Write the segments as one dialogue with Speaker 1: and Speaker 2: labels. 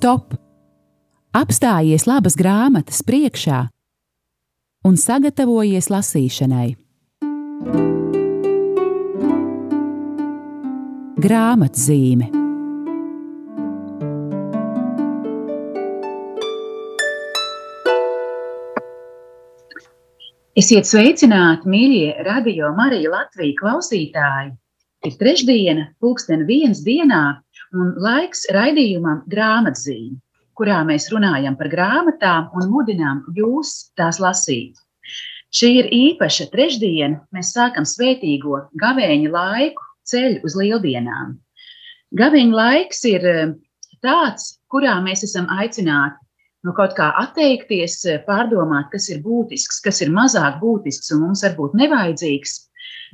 Speaker 1: stop! Apstājies labas grāmatas priekšā un sagatavojies lasīšanai. Grāmatzīme
Speaker 2: Esiet sveicināti, mīļie radio Marija Latvijas klausītāji! Ir trešdiena, pulksten viens dienā, un laiks raidījumam grāmatzīme, kurā mēs runājam par grāmatām un mudinām jūs tās lasīt. Šī ir īpaša trešdiena, mēs sākam svētīgo gavēņa laiku ceļu uz lieldienām. Gavēņa laiks ir eh, tāds, kurā mēs esam aicināti no kaut kā atteikties, eh, pārdomāt, kas ir būtisks, kas ir mazāk būtisks un mums varbūt nevajadzīgs.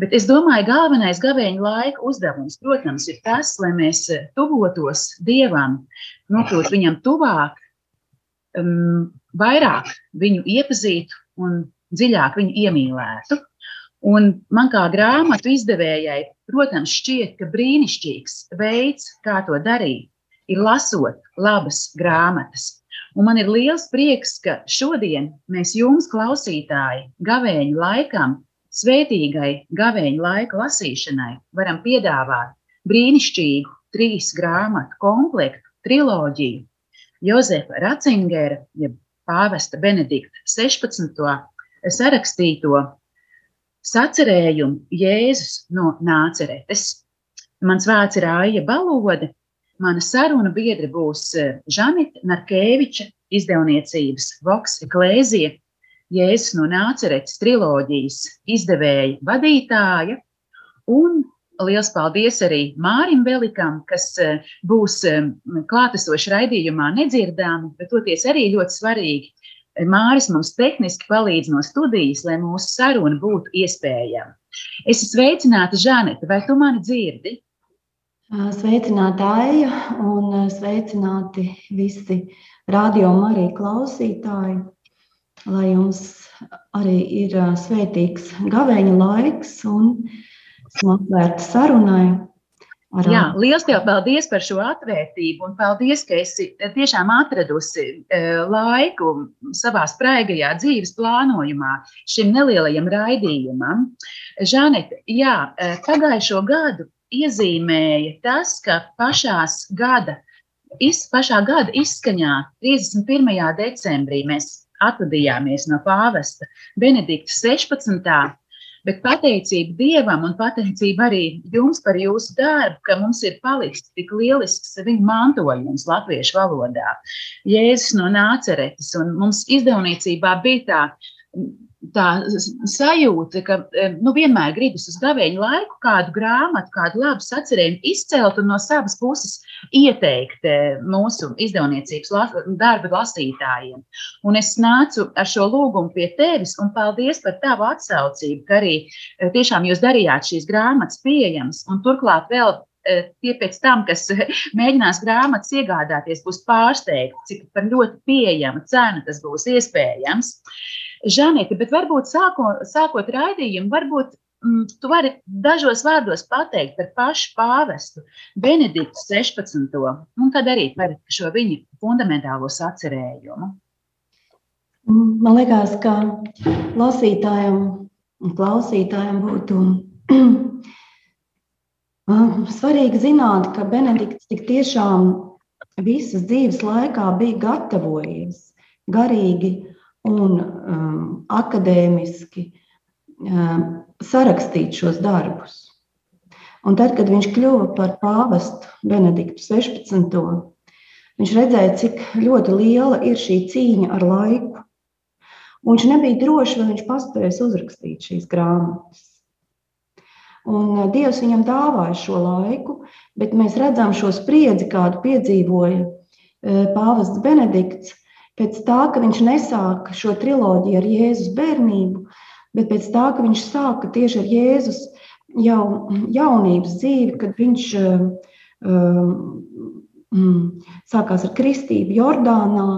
Speaker 2: Bet es domāju, galvenais gavēņa laika uzdevums, protams, ir tas, lai mēs eh, tuvotos Dievam, nokļūtu viņam tuvāk, um, vairāk viņu iepazītu un dziļāk viņu iemīlētu. Un man kā grāmatu izdevējai, protams, šķiet, ka brīnišķīgs veids, kā to darīt, ir lasot labas grāmatas. Un man ir liels prieks, ka šodien mēs jums, klausītāji, gavēņu laikam, svētīgai gavēņu laika lasīšanai, varam piedāvāt brīnišķīgu trīs grāmatu komplektu, triloģiju. Jozefa Ratzingera, jeb pāvesta Benedikta 16. sarakstīto sacerējumu Jēzus no Nāceretes. Mans vārds ir Aija Balode, Mana saruna biedra būs eh, Žanita Narkeviča izdevniecības Voks Eklēzija, Jēzus no Nāceretes triloģijas izdevēja vadītāja. Un liels paldies arī Mārim Velikam, kas eh, būs eh, klātesoši raidījumā nedzirdām, bet toties arī ļoti svarīgi. Māris mums tehniski palīdz no studijas, lai mūsu saruna būtu iespējama. Es esmu sveicināta, Žaneta, vai tu mani dzirdi?
Speaker 3: Sveicināti Aija un sveicināti visi radio arī klausītāji. Lai jums arī ir svētīgs gavēņa laiks un esmu atvērta sarunai.
Speaker 2: Ar... Jā, liels tev paldies par šo atvērtību un paldies, ka esi tiešām atradusi laiku savā spraigajā dzīves plānojumā šim nelielajam raidījumam. Žanete, jā, pagājušo gadu iezīmēja tas, ka pašās gada, iz, pašā gada izskaņā 31. decembrī mēs atvadījāmies no pāvesta Benedikta 16. Bet pateicība Dievam un pateicība arī jums par jūsu darbu, ka mums ir palicis tik lielisks viņa mantojums latviešu valodā. Jēzus no nāceretes, un mums izdevniecībā bija tā tā sajūta, ka nu, vienmēr gribas uz gavēņa laiku kādu grāmatu, kādu labu sacerējumu izcelt un no savas puses ieteikt eh, mūsu izdevniecības darba lasītājiem. Un es nācu ar šo lūgumu pie tevis un paldies par tavu atsaucību, ka arī eh, tiešām jūs darījāt šīs grāmatas pieejamas un turklāt vēl eh, tie pēc tam, kas mēģinās grāmatas iegādāties, būs pārsteigti, cik par ļoti pieejama cena tas būs iespējams. Žanita, bet varbūt sākot, sākot raidījumu, varbūt mm, tu vari dažos vārdos pateikt par pašu pāvestu Benediktu 16. un tad arī par šo viņa fundamentālo sacerējumu.
Speaker 3: Man liekas, ka lasītājiem un klausītājiem būtu svarīgi zināt, ka Benedikts tik tiešām visas dzīves laikā bija gatavojies garīgi un um, akadēmiski um, sarakstīt šos darbus. Un tad, kad viņš kļuva par pāvestu Benediktu 16. viņš redzēja, cik ļoti liela ir šī cīņa ar laiku. Un viņš nebija drošs, vai viņš paspēs uzrakstīt šīs grāmatas. Un uh, Dievs viņam dāvāja šo laiku, bet mēs redzam šo spriedzi, kādu piedzīvoja uh, pāvests Benedikts, pēc tā, ka viņš nesāka šo triloģiju ar Jēzus bērnību, bet pēc tā, ka viņš sāka tieši ar Jēzus jau jaunības dzīvi, kad viņš um, sākās ar kristību Jordānā,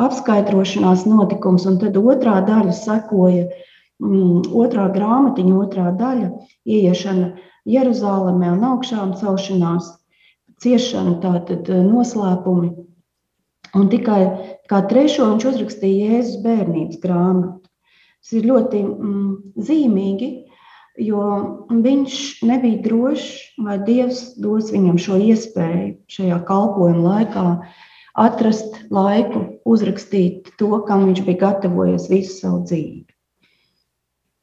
Speaker 3: apskaidrošanās notikums, un tad otrā daļa sekoja, um, otrā grāmatiņa, otrā daļa - ieiešana Jeruzalemē un augšām celšanās, ciešana, tātad noslēpumi Un tikai kā trešo viņš uzrakstīja Jēzus bērnības grāmatu. Tas ir ļoti mm, zīmīgi, jo viņš nebija drošs, vai Dievs dos viņam šo iespēju šajā kalpošanas laikā atrast laiku, uzrakstīt to, kam viņš bija gatavojies visu savu dzīvi.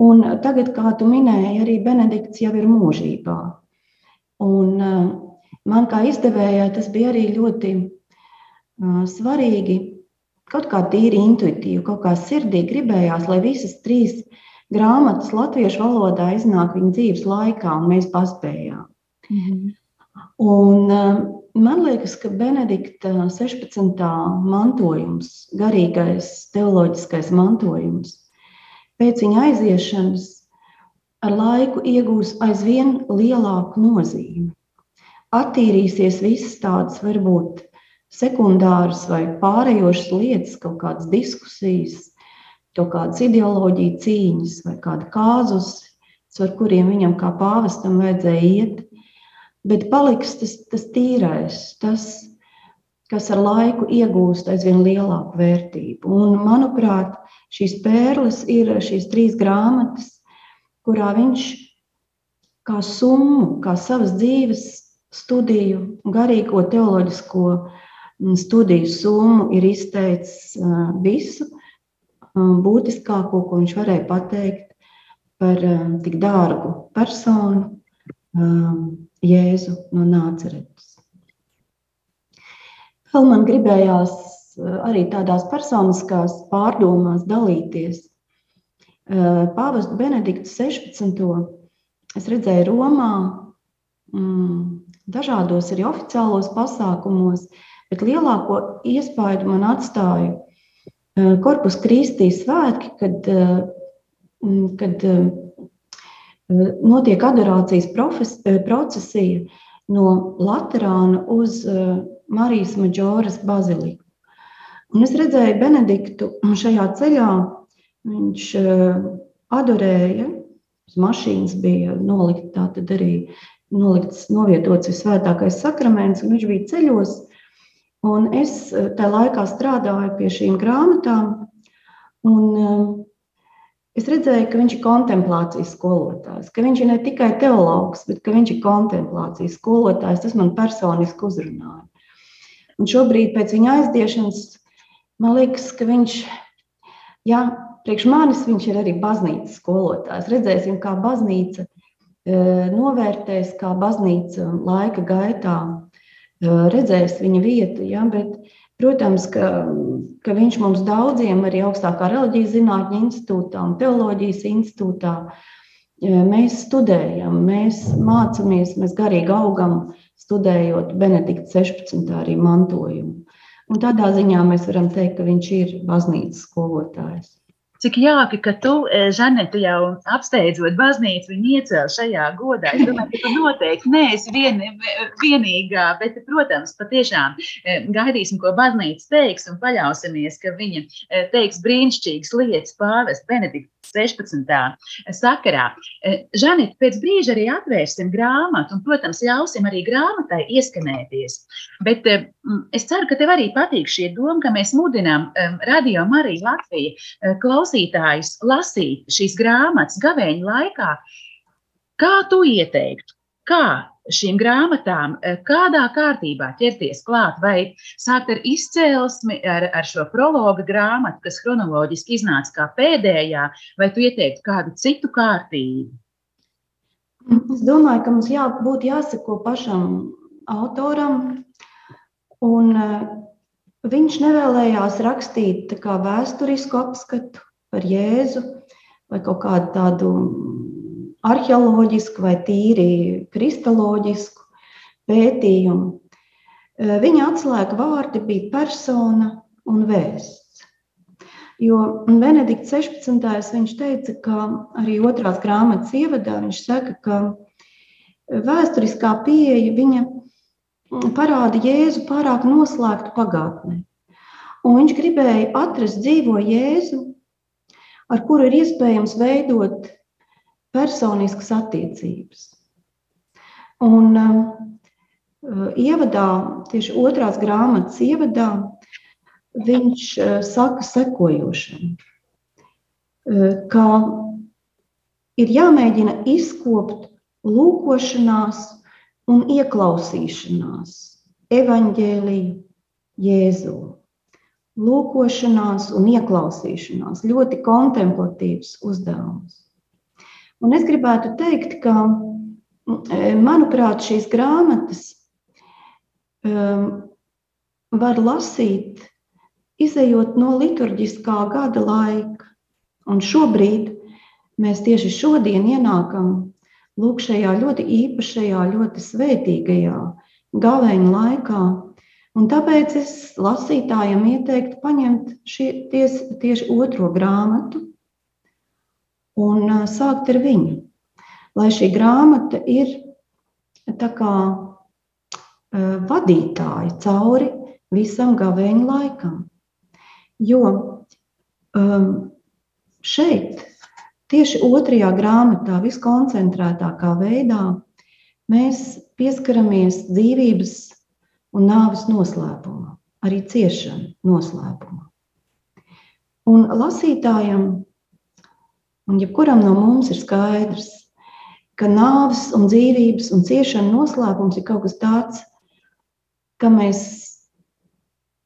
Speaker 3: Un tagad, kā tu minēji, arī Benedikts jau ir mūžībā. Un uh, man kā izdevējai tas bija arī ļoti svarīgi, kaut kā tīri intuitīvi, kaut kā sirdī gribējās, lai visas trīs grāmatas latviešu valodā iznāk viņa dzīves laikā, un mēs paspējām. Mm -hmm. Un, man liekas, ka Benedikta 16. mantojums, garīgais, teoloģiskais mantojums, pēc viņa aiziešanas ar laiku iegūs aizvien lielāku nozīmi. Attīrīsies visas tādas varbūt sekundāras vai pārējošas lietas, kaut kādas diskusijas, kaut kādas ideoloģija cīņas vai kāda kāzus, ar kuriem viņam kā pāvestam vajadzēja iet bet paliks tas, tas tīrais, tas, kas ar laiku iegūst aizvien lielāku vērtību. Un, manuprāt, šīs pērles ir šīs trīs grāmatas, kurā viņš kā summu, kā savas dzīves studiju, garīgo teoloģisko mm, studiju summu ir izteicis visu būtiskāko, ko viņš varēja pateikt par tik dārgu personu, Jēzu no Nāceretes. Vēl man gribējās arī tādās personiskās pārdomās dalīties. Pāvestu Benediktu 16. es redzēju Romā, mm, dažādos arī oficiālos pasākumos, bet lielāko iespaidu man atstāja Korpus eh, Kristī svētki, kad, mm, kad notiek adorācijas profes, eh, procesija no Latvijas uz eh, Marijas Maģoras baziliku. Un es redzēju Benediktu šajā ceļā. Viņš eh, adorēja, uz mašīnas bija nolikts tātad arī nolikts, novietots visvētākais sakraments, un viņš bija ceļos. Un es tajā laikā strādāju pie šīm grāmatām, un Es redzēju, ka viņš ir kontemplācijas skolotājs, ka viņš ir ne tikai teologs, bet ka viņš ir kontemplācijas skolotājs. Tas man personiski uzrunāja. Un šobrīd, pēc viņa aizdiešanas, man liekas, ka viņš, jā, priekš manis viņš ir arī baznīcas skolotājs. Redzēsim, kā baznīca e, novērtēs, kā baznīca laika gaitā redzēs viņa vietu. Ja, bet Protams, ka, ka viņš mums daudziem arī augstākā reliģijas zinātņu institūtā un teoloģijas institūtā mēs studējam, mēs mācāmies, mēs garīgi augam, studējot Benedikta 16. arī mantojumu. Un tādā ziņā mēs varam teikt, ka viņš ir baznīcas skolotājs.
Speaker 2: Cik jauki, ka tu, e, Žanete, jau apsteidzot baznīcu, viņu iecēli šajā godā. Es domāju, ka tu noteikti neesi vien, vienīgā, bet, protams, patiešām e, gaidīsim, ko baznīca teiks un paļausimies, ka viņa e, teiks brīnišķīgas lietas pāvest Benedikta 16. sakarā. Žanete, pēc brīža arī atvērsim grāmatu un, protams, ļausim arī grāmatai ieskanēties. Bet es ceru, ka tev arī patīk šī doma, ka mēs mudinām Radio Mariju Latviju klausītājus lasīt šīs grāmatas gavēņa laikā, kā tu ieteiktu, kā šīm grāmatām, eh, kādā kārtībā ķerties klāt, vai sākt ar izcēlesmi, ar, ar šo prologa grāmatu, kas chronoloģiski iznāca kā pēdējā, vai tu ieteiktu kādu citu kārtību?
Speaker 3: Es domāju, ka mums jā, būtu jāsako pašam autoram. Un, uh, viņš nevēlējās rakstīt vēsturisku apskatu par Jēzu vai kaut kādu tādu arheoloģisku vai tīri kristaloģisku pētījumu. Eh, viņa atslēga vārdi bija persona un vēsts. Jo Benedikts 16. viņš teica, ka arī otrās grāmatas ievadā viņš saka, ka vēsturiskā pieeja viņa parāda Jēzu pārāk noslēgtu pagātnē. Un viņš gribēja atrast dzīvo Jēzu, ar kuru ir iespējams veidot personiskas attiecības. Un uh, ievadā, tieši otrās grāmatas ievadā, viņš saka sekojošam, ka ir jāmēģina izkopt lūkošanās un ieklausīšanās evaņģēlīju Jēzu. Lūkošanās un ieklausīšanās ļoti kontemplatīvs uzdevums. Un es gribētu teikt, ka, manuprāt, šīs grāmatas um, var lasīt, izējot no liturģiskā gada laika. Un šobrīd mēs tieši šodien ienākam lūk šajā ļoti īpašajā, ļoti svētīgajā gaveņa laikā. Un tāpēc es lasītājiem ieteiktu paņemt šie, ties, tieši otro grāmatu un sākt ar viņu. Lai šī grāmata ir tā kā vadītāja cauri visam gaveņa laikam. Jo šeit Tieši otrajā grāmatā, viskoncentrētākā veidā, mēs pieskaramies dzīvības un nāves noslēpumam, arī ciešanu noslēpumam. Un lasītājam, un jebkuram no mums ir skaidrs, ka nāves un dzīvības un ciešanu noslēpums ir kaut kas tāds, ka mēs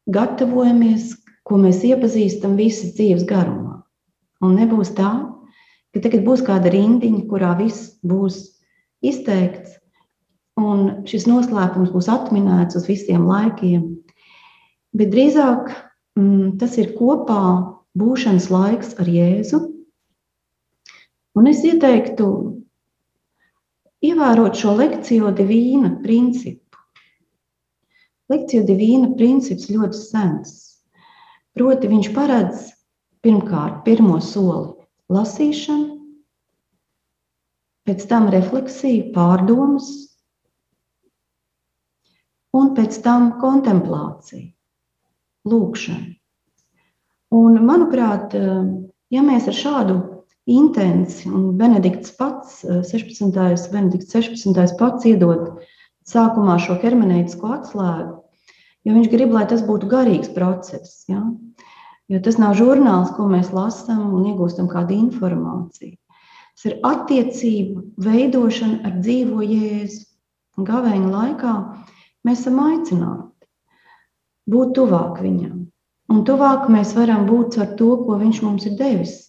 Speaker 3: gatavojamies, ko mēs iepazīstam visas dzīves garumā. Un nebūs tā, ka tagad būs kāda rindiņa, kurā viss būs izteikts, un šis noslēpums būs atminēts uz visiem laikiem. Bet drīzāk mm, tas ir kopā būšanas laiks ar Jēzu. Un es ieteiktu ievērot šo lekciju divīna principu. Lekciju divīna princips ļoti sens. Proti, viņš paredz pirmkārt pirmo soli lasīšana, pēc tam refleksija, pārdomas, un pēc tam kontemplācija, lūkšana. Un, manuprāt, ja mēs ar šādu intensi, un Benedikts pats, 16. Benedikts 16. pats iedod sākumā šo hermeneitisko atslēgu, jo viņš grib, lai tas būtu garīgs process. Ja? Jo tas nav žurnāls, ko mēs lasām un iegūstam kādu informāciju. Tas ir attiecību veidošana ar dzīvo jēzu. Un gavēņa laikā mēs esam aicināti būt tuvāk viņam. Un tuvāk mēs varam būt ar to, ko viņš mums ir devis,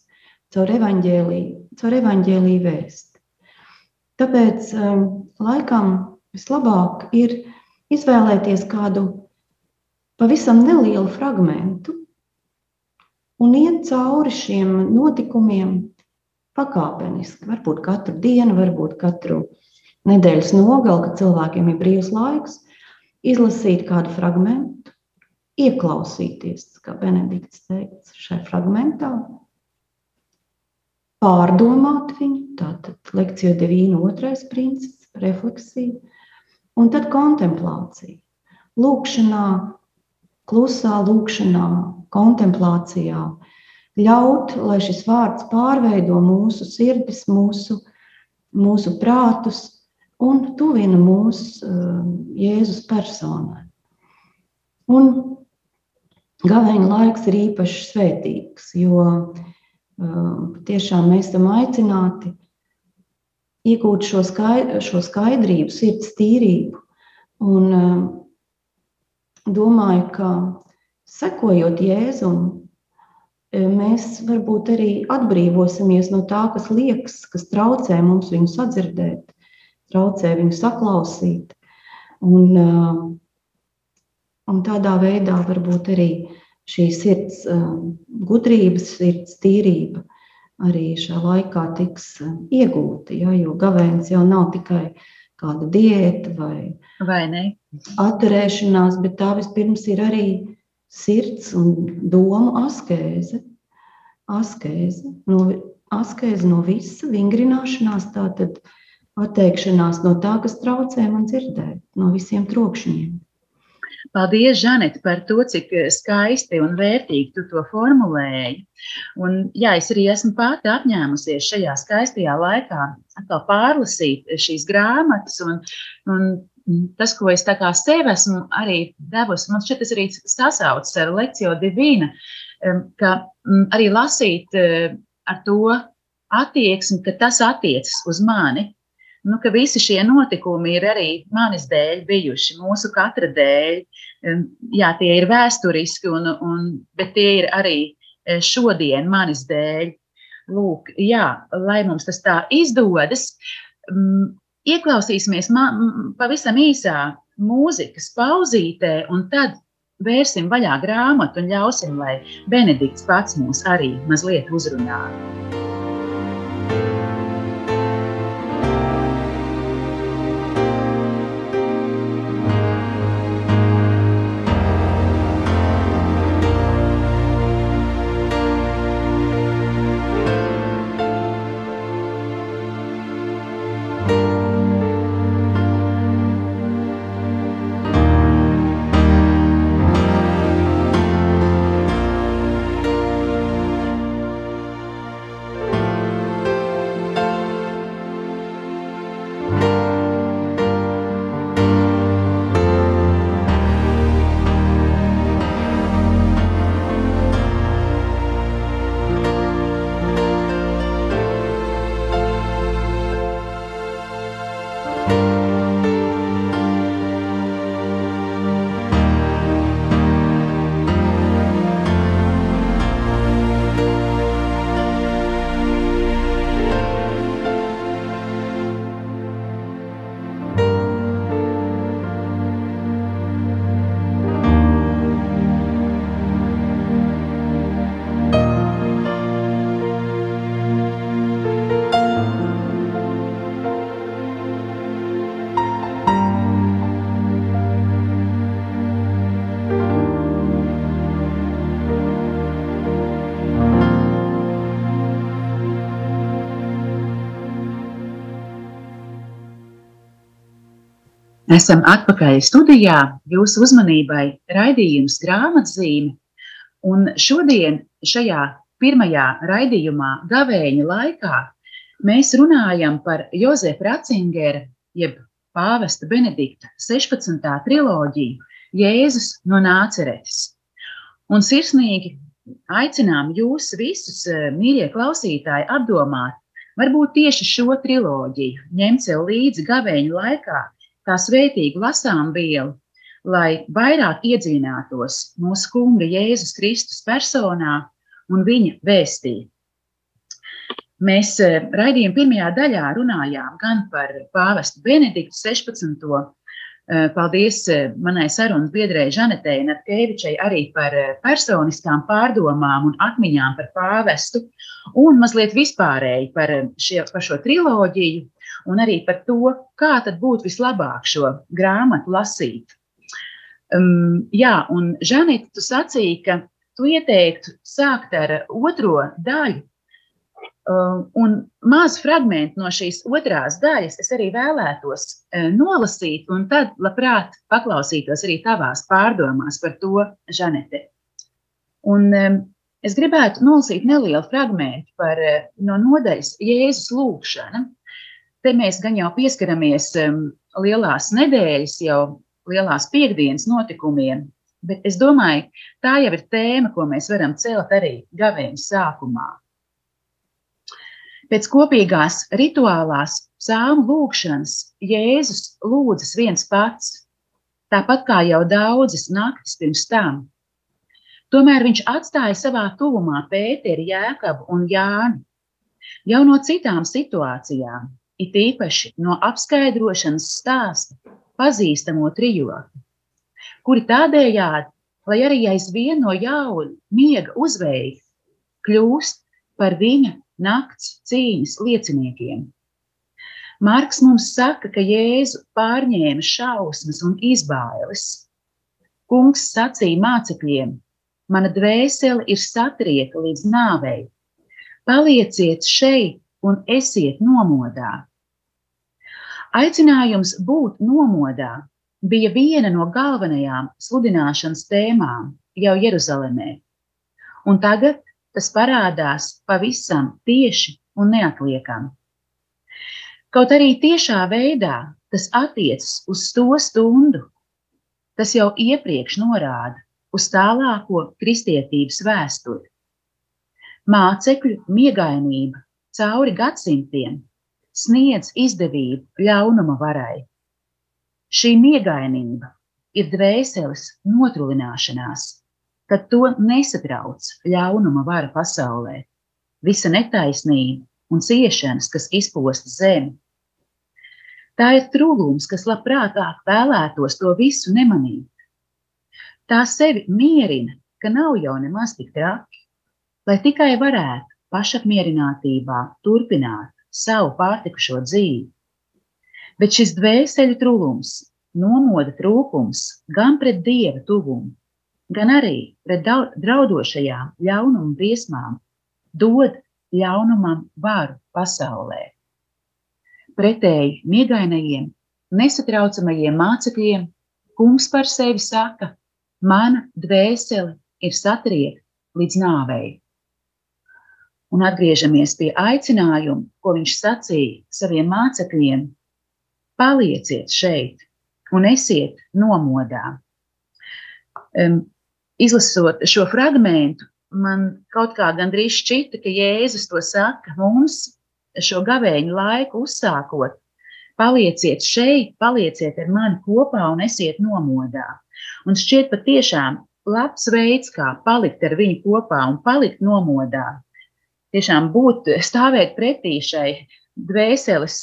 Speaker 3: caur evaņģēlīju, caur evaņģēlīju vēst. Tāpēc um, laikam vislabāk ir izvēlēties kādu pavisam nelielu fragmentu, un iet cauri šiem notikumiem pakāpeniski. Varbūt katru dienu, varbūt katru nedēļas nogali, kad cilvēkiem ir brīvs laiks, izlasīt kādu fragment, ieklausīties, kā Benedikts teica, šajā fragmentā, pārdomāt viņu, tātad lekcija 9, otrais princips, refleksija, un tad kontemplācija. Lūkšanā, klusā lūkšanā, kontemplācijā, ļaut, lai šis vārds pārveido mūsu sirdis, mūsu, mūsu prātus un tuvina mūs uh, Jēzus personai. Un gaveņa laiks ir īpaši svētīgs, jo uh, tiešām mēs esam aicināti iegūt šo, skaidr, šo skaidrību, sirds tīrību. Un uh, domāju, ka sekojot Jēzum, e, mēs varbūt arī atbrīvosimies no tā, kas liekas, kas traucē mums viņu sadzirdēt, traucē viņu saklausīt. Un, un tādā veidā varbūt arī šī sirds e, gudrības, sirds tīrība arī šajā laikā tiks iegūta. Ja, jo gavēns jau nav tikai kāda diēta vai,
Speaker 2: vai
Speaker 3: atturēšanās, bet tā vispirms ir arī sirds un domu askēze. Askēze no, askēze no visa, vingrināšanās, tātad atteikšanās no tā, kas traucē man dzirdēt, no visiem trokšņiem.
Speaker 2: Paldies, Žanet, par to, cik skaisti un vērtīgi tu to formulēji. Un, jā, es arī esmu pati apņēmusies šajā skaistajā laikā atkal pārlasīt šīs grāmatas un, un tas, ko es sev esmu arī devusi, man šķiet, tas arī sasaucas ar Lekciju Divīnu, ka arī lasīt ar to attieksmi, ka tas attiecas uz mani. Nu, ka visi šie notikumi ir arī manis dēļ bijuši, mūsu katra dēļ. Jā, tie ir vēsturiski, un, un, bet tie ir arī šodien manis dēļ. Lūk, jā, lai mums tas tā izdodas, ieklausīsimies pavisam īsā mūzikas pauzītē, un tad vērsim vaļā grāmatu un ļausim, lai Benedikts pats mūs arī mazliet uzrunā. Esam atpakaļ studijā. Jūsu uzmanībai raidījums grāmatzīme. Un šodien, šajā pirmajā raidījumā, gavēņa laikā, mēs runājam par Jozefa Ratzingera, jeb pāvesta Benedikta 16. triloģiju Jēzus no Nāceretes. Un sirsnīgi aicinām jūs visus, eh, mīļie klausītāji, apdomāt, varbūt tieši šo triloģiju ņemt sev līdzi gavēņa laikā, kā svētīgu lasām vielu, lai vairāk iedzinātos mūsu kunga Jēzus Kristus personā un viņa vēstī. Mēs eh, raidījuma pirmajā daļā runājām gan par pāvestu Benediktu 16. Eh, paldies eh, manai sarunas biedrei Žanetei Natkevičai arī par personiskām pārdomām un atmiņām par pāvestu un mazliet vispārēji par, šie, par šo triloģiju, un arī par to, kā tad būtu vislabāk šo grāmatu lasīt. Um, jā, un Žanita, tu sacīji, ka tu ieteiktu sākt ar otro daļu, um, un mazu fragment no šīs otrās daļas es arī vēlētos um, nolasīt, un tad labprāt paklausītos arī tavās pārdomās par to, Žanete. Un, um, es gribētu nolasīt nelielu fragment par, uh, no nodaļas Jēzus lūgšana. Te mēs gan jau pieskaramies lielās nedēļas, jau lielās piekdienas notikumiem, bet es domāju, tā jau ir tēma, ko mēs varam celt arī gavēņa sākumā. Pēc kopīgās rituālās psalmu lūgšanas Jēzus lūdzas viens pats, tāpat kā jau daudzas naktis pirms tam. Tomēr viņš atstāja savā tuvumā Pēteri, Jēkabu un Jāni. Jau no citām situācijām, it īpaši no apskaidrošanas stāsta pazīstamo trijoti, kuri tādējādi, lai arī aizvien no jauna miega uzveikt, kļūst par viņa nakts cīņas lieciniekiem. Marks mums saka, ka Jēzu pārņēma šausmas un izbailes. Kungs sacīja mācekļiem: Mana dvēsele ir satrieka līdz nāvei. Palieciet šeit un esiet nomodā. Aicinājums būt nomodā bija viena no galvenajām sludināšanas tēmām jau Jeruzalemē. Un tagad tas parādās pavisam tieši un neatliekami. Kaut arī tiešā veidā tas attiecas uz to stundu. Tas jau iepriekš norāda uz tālāko kristietības vēsturi. Mācekļu miegainība cauri gadsimtiem sniedz izdevību ļaunuma varai. Šī miegainība ir dvēseles notrūlināšanās, kad to nesatrauc ļaunuma vara pasaulē, visa netaisnība un ciešanas, kas izposta zemi. Tā ir trūlums, kas labprātāk vēlētos to visu nemanīt. Tā sevi mierina, ka nav jau nemaz tik traki, lai tikai varētu pašapmierinātībā turpināt savu pārtikušo dzīvi. Bet šis dvēseli trūlums, nomoda trūkums gan pret dieva tuvumu, gan arī pret draudošajām ļaunuma briesmām dod ļaunumam varu pasaulē. Pretēji miegainajiem, nesatraucamajiem mācekļiem, kungs par sevi saka: Mana dvēsele ir satriekta līdz nāvei. Un atgriežamies pie aicinājuma, ko viņš sacīja saviem mācekļiem: Palieciet šeit un esiet nomodā. Um, izlasot šo fragment, man kaut kā gandrīz šķita, ka Jēzus to saka mums šo gavēņu laiku uzsākot. Palieciet šeit, palieciet ar mani kopā un esiet nomodā. Un šķiet patiešām labs veids, kā palikt ar viņu kopā un palikt nomodā. Tiešām būt, stāvēt pretī šai dvēseles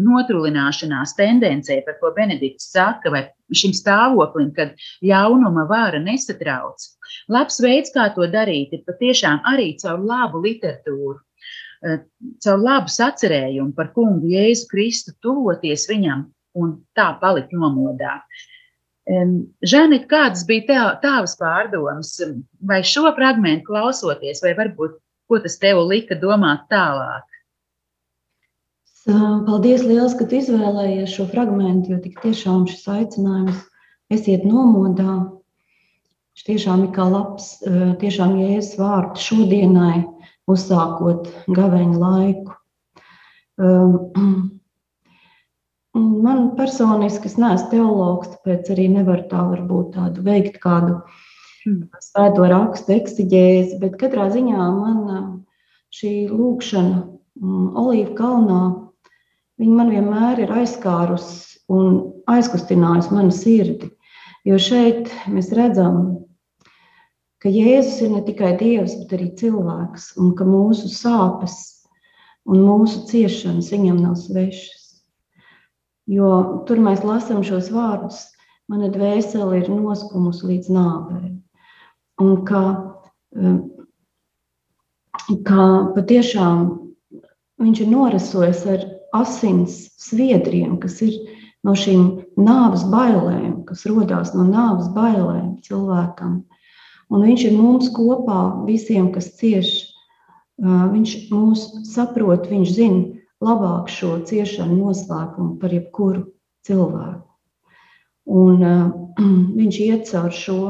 Speaker 2: notrūlināšanās tendencē, par ko Benedikts saka, vai šim stāvoklim, kad ļaunuma vara nesatrauc. Labs veids, kā to darīt, ir patiešām arī caur labu literatūru, eh, caur labu sacerējumu par kungu Jēzu Kristu, tuvoties viņam un tā palikt nomodā. Žanīt, kādas bija tavas pārdomas, vai šo fragment klausoties, vai varbūt ko tas tev lika domāt tālāk?
Speaker 3: Paldies, liels, ka tu izvēlējies šo fragment, jo tik tiešām šis aicinājums esiet nomodā. Šis tiešām ir kā labs, tiešām jēzus vārds šodienai, uzsākot gaveņu laiku. Man personiski, es neesmu teologs, tāpēc arī nevaru tā varbūt tādu veikt kādu hmm. Svēto rakstu eksigēzi, bet katrā ziņā man šī lūkšana mm, Olīva kalnā Viņa man vienmēr ir aizskārusi un aizkustinājusi manu sirdi. Jo šeit mēs redzam, ka Jēzus ir ne tikai Dievs, bet arī cilvēks, un ka mūsu sāpes un mūsu ciešanas viņam nav svešas. Jo tur mēs lasām šos vārdus, mana dvēsele ir noskumusi līdz nāvei. Un ka, um, ka patiešām viņš ir norasojies ar asins sviedriem, kas ir no šīm nāves bailēm, kas radās no nāves bailēm cilvēkam. Un viņš ir mums kopā, visiem, kas cieš. Viņš mūs saprot, viņš zina labāk šo ciešanu noslēpumu par jebkuru cilvēku. Un uh, viņš iet caur šo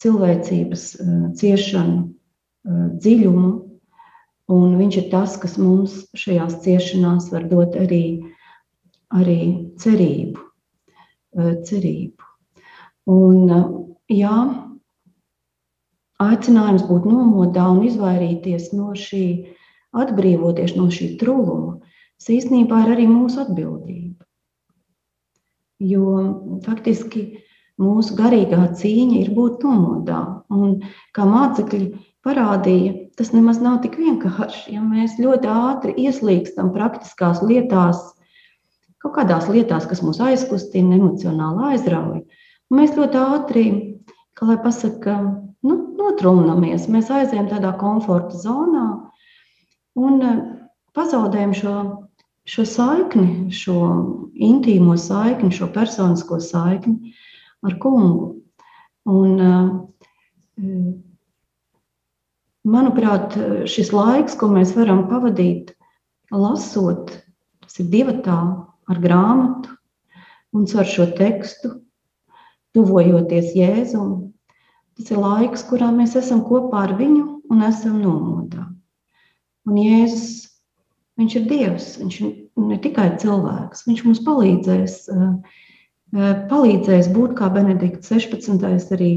Speaker 3: cilvēcības uh, ciešanu uh, dziļumu, Un viņš ir tas, kas mums šajās ciešanās var dot arī, arī cerību. Eh, cerību. Un, eh, jā, aicinājums būt nomodā un izvairīties no šī, atbrīvoties no šī trūkuma, tas īstenībā ir arī mūsu atbildība. Jo faktiski mūsu garīgā cīņa ir būt nomodā. Un kā mācekļi parādīja, tas nemaz nav tik vienkārši. Ja mēs ļoti ātri ieslīgstam praktiskās lietās, kaut kādās lietās, kas mūs aizkustina, emocionāli aizrauja, mēs ļoti ātri, kā lai pasaka, nu, notrūnamies, mēs aizējām tādā komforta zonā un eh, pazaudējam šo, šo saikni, šo intīmo saikni, šo personisko saikni ar kungu. Un, uh, Manuprāt, šis laiks, ko mēs varam pavadīt lasot, tas ir divi tā ar grāmatu un ar šo tekstu, tuvojoties Jēzum. Tas ir laiks, kurā mēs esam kopā ar viņu un esam nomodā. Un Jēzus, viņš ir Dievs, viņš ne tikai cilvēks, viņš mums palīdzēs, palīdzēs būt kā Benedikts 16. arī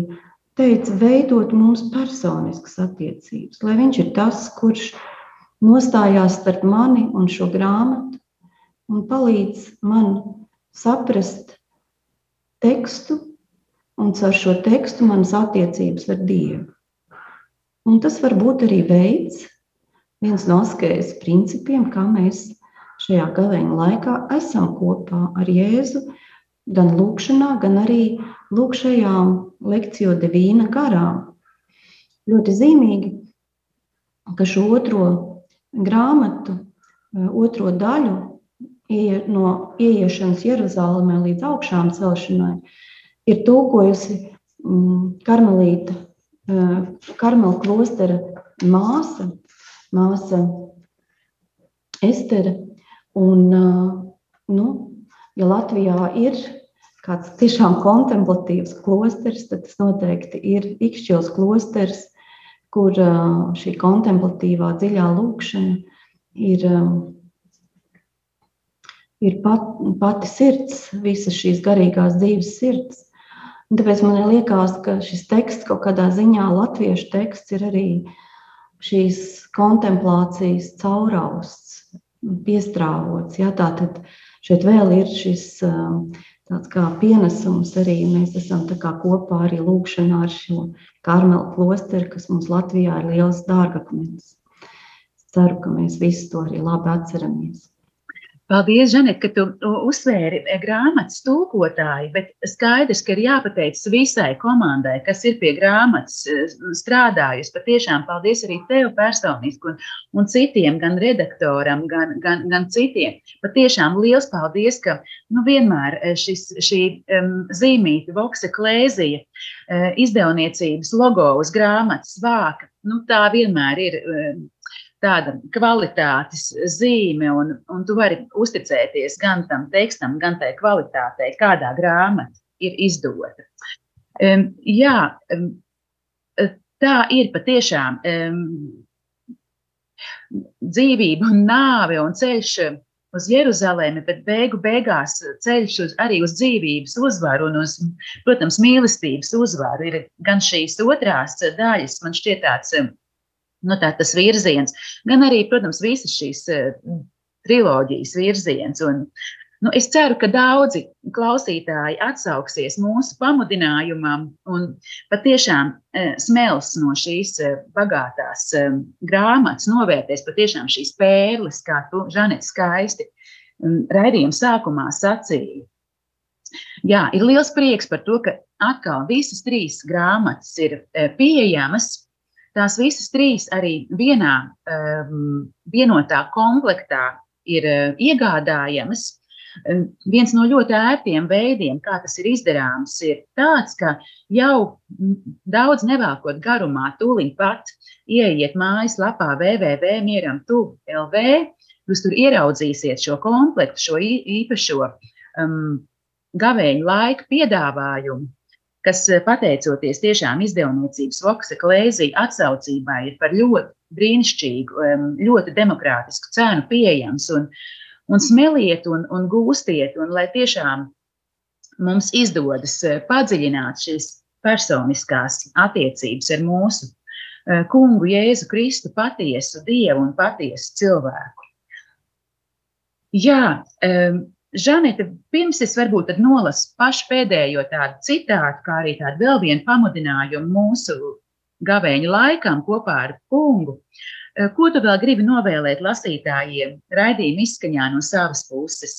Speaker 3: teica, veidot mums personiskas attiecības, lai viņš ir tas, kurš nostājās starp mani un šo grāmatu un palīdz man saprast tekstu un caur šo tekstu manas attiecības ar Dievu. Un tas var būt arī veids, viens no askejas principiem, kā mēs šajā gaveņa laikā esam kopā ar Jēzu, gan lūkšanā, gan arī lūkšajām lekciju devīna garā. Ļoti zīmīgi, ka šo otro grāmatu, otro daļu no ieiešanas Jeruzalemē līdz augšām celšanai ir tulkojusi mm, karmelīta, karmela klostera māsa, māsa Estere. Un, nu, ja Latvijā ir kāds tiešām kontemplatīvs klosters, tad tas noteikti ir Ikšķils klosters, kur šī kontemplatīvā dziļā lūkšana ir, ir pat, pati sirds, visas šīs garīgās dzīves sirds. Un tāpēc man liekas, ka šis teksts kaut kādā ziņā, latviešu teksts, ir arī šīs kontemplācijas caurausts, piestrāvots. Ja? Tā tad šeit vēl ir šis tāds kā pienesums arī. Mēs esam kopā arī lūkšanā ar šo Karmelu klosteru, kas mums Latvijā ir liels dārgakmens. Ceru, ka mēs visi to arī labi atceramies.
Speaker 2: Paldies, Žanet, ka tu uzsvēri e, grāmatas tulkotāju, bet skaidrs, ka ir jāpateic visai komandai, kas ir pie grāmatas e, strādājusi. Patiešām paldies arī tev personiski un, un citiem, gan redaktoram, gan, gan, gan citiem. Patiešām liels paldies, ka nu, vienmēr e, šis, šī um, zīmīta Voksa Klēzija uh, izdevniecības logo uz grāmatas vāka, nu, tā vienmēr ir. Um, tāda kvalitātes zīme, un, un tu vari uzticēties gan tam tekstam, gan tai kvalitātei, kādā grāmata ir izdota. Um, jā, um, tā ir patiešām um, dzīvība un nāve un ceļš uz Jeruzalemi, bet beigu beigās ceļš uz, arī uz dzīvības uzvaru un uz, protams, mīlestības uzvaru. Ir gan šīs otrās daļas, man šķiet tāds nu, tā, tas virziens, gan arī, protams, visas šīs uh, triloģijas virziens. Un, nu, es ceru, ka daudzi klausītāji atsauksies mūsu pamudinājumam un patiešām uh, smels no šīs uh, bagātās grāmatas, novērtēs patiešām šīs pērles, kā tu, Žanet, skaisti um, raidījuma sākumā sacīji. Jā, ir liels prieks par to, ka atkal visas trīs grāmatas ir pieejamas Tās visas trīs arī vienā um, vienotā komplektā ir uh, iegādājamas. Um, viens no ļoti ērtiem veidiem, kā tas ir izdarāms, ir tāds, ka jau daudz nevēlkot garumā, tūlīt pat ieiet mājaslapā www.mieram.lv. Jūs tur ieraudzīsiet šo komplektu, šo īpašo um, gavēņu laiku piedāvājumu kas eh, pateicoties tiešām izdevniecības Voksa klēzija atsaucībai ir par ļoti brīnišķīgu, ļoti demokrātisku cenu pieejams. Un, un smeliet un, un gūstiet, un lai tiešām mums izdodas eh, padziļināt šīs personiskās attiecības ar mūsu eh, kungu Jēzu Kristu, patiesu Dievu un patiesu cilvēku. Jā, Žanita, pirms es varbūt nolasu pašu pēdējo tādu citātu, kā arī tādu vēl vienu pamudinājumu mūsu gavēņa laikam kopā ar kungu. Eh, ko tu vēl gribi novēlēt lasītājiem raidījuma izskaņā no savas puses?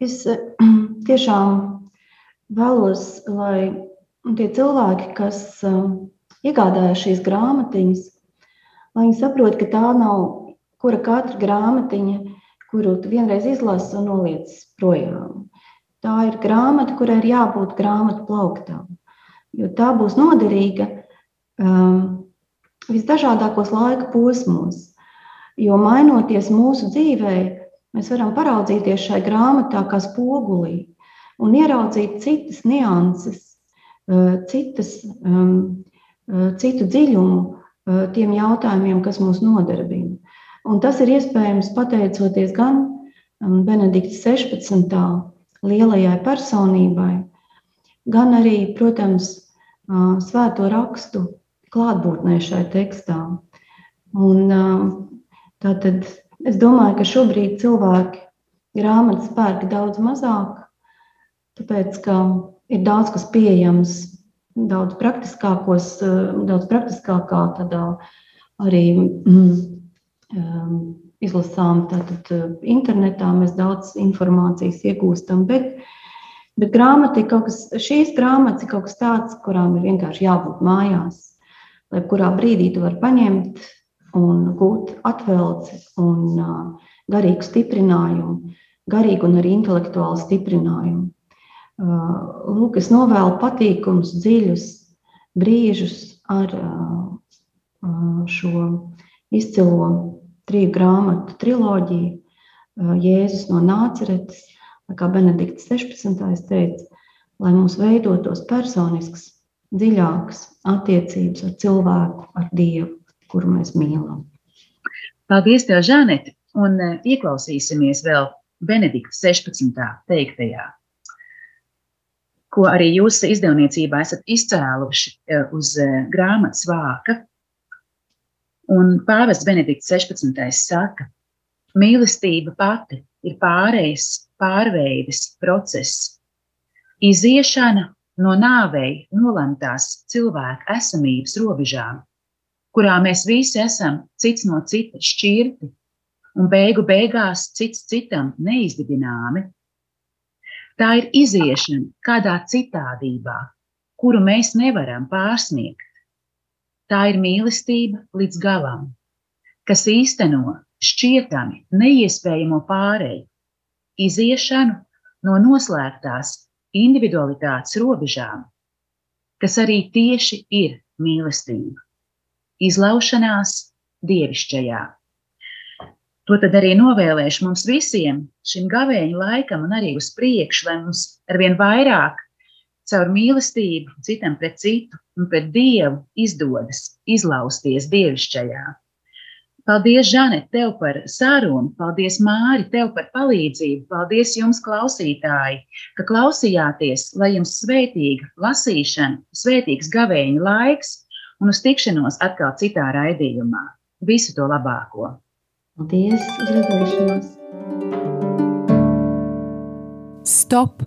Speaker 3: Es eh, tiešām vēlos, lai tie cilvēki, kas eh, iegādājas šīs grāmatiņas, lai viņi saprot, ka tā nav kura katra grāmatiņa, kuru tu vienreiz izlasi un noliec projām. Tā ir grāmata, kurai ir jābūt grāmatu plauktām, jo tā būs noderīga um, visdažādākos laika posmos. Jo mainoties mūsu dzīvē, mēs varam paraudzīties šai grāmatā kā spogulī un ieraudzīt citas nianses, uh, citas, um, uh, citu dziļumu uh, tiem jautājumiem, kas mūs nodarbina. Un tas ir iespējams pateicoties gan um, Benedikta 16. lielajai personībai, gan arī, protams, uh, svēto rakstu klātbūtnē šai tekstā. Un, uh, tātad es domāju, ka šobrīd cilvēki grāmatas pērk daudz mazāk, tāpēc ka ir daudz kas pieejams, daudz praktiskākos, uh, daudz praktiskākā tādā arī mm, izlasām tātad, uh, internetā, mēs daudz informācijas iegūstam. Bet, bet grāmata ir kaut kas, šīs grāmatas ir kaut kas tāds, kurām ir vienkārši jābūt mājās. Lai kurā brīdī tu vari paņemt un gūt atvelci un uh, garīgu stiprinājumu, garīgu un arī intelektuālu stiprinājumu. Uh, lūk, es novēlu patīkums, dziļus brīžus ar šo izcilo triju grāmatu triloģiju, Jēzus no Nāceretes, kā Benedikts 16. teica, lai mums veidotos personisks, dziļāks attiecības ar cilvēku, ar Dievu, kuru mēs mīlam.
Speaker 2: Paldies, tev, Žanete, un ieklausīsimies vēl Benedikta 16. teiktajā, ko arī jūs izdevniecībā esat izcēluši uz grāmatas vāka Un pāvests Benedikts 16. saka, mīlestība pati ir pārējais, pārveides process, iziešana no nāvei nolemtās cilvēka esamības robežām, kurā mēs visi esam cits no cita šķirti un beigu beigās cits citam neizdibināmi. Tā ir iziešana kādā citādībā, kuru mēs nevaram pārsniegt Tā ir mīlestība līdz galam, kas īsteno šķietami neiespējamo pārēju, iziešanu no noslēgtās individualitātes robežām, kas arī tieši ir mīlestība, izlaušanās dievišķajā. To tad arī novēlēšu mums visiem šim gavēņa laikam un arī uz priekšu, lai mums arvien vairāk caur mīlestību citam pret citu un pret Dievu izdodas izlausties dievišķajā. Paldies, Žanet, tev par sarunu, paldies, Māri, tev par palīdzību, paldies jums, klausītāji, ka klausījāties, lai jums svētīga lasīšana, svētīgs gavēņa laiks un uz tikšanos atkal citā raidījumā. Visu to labāko!
Speaker 3: Paldies, uz redzēšanos!
Speaker 1: Stop!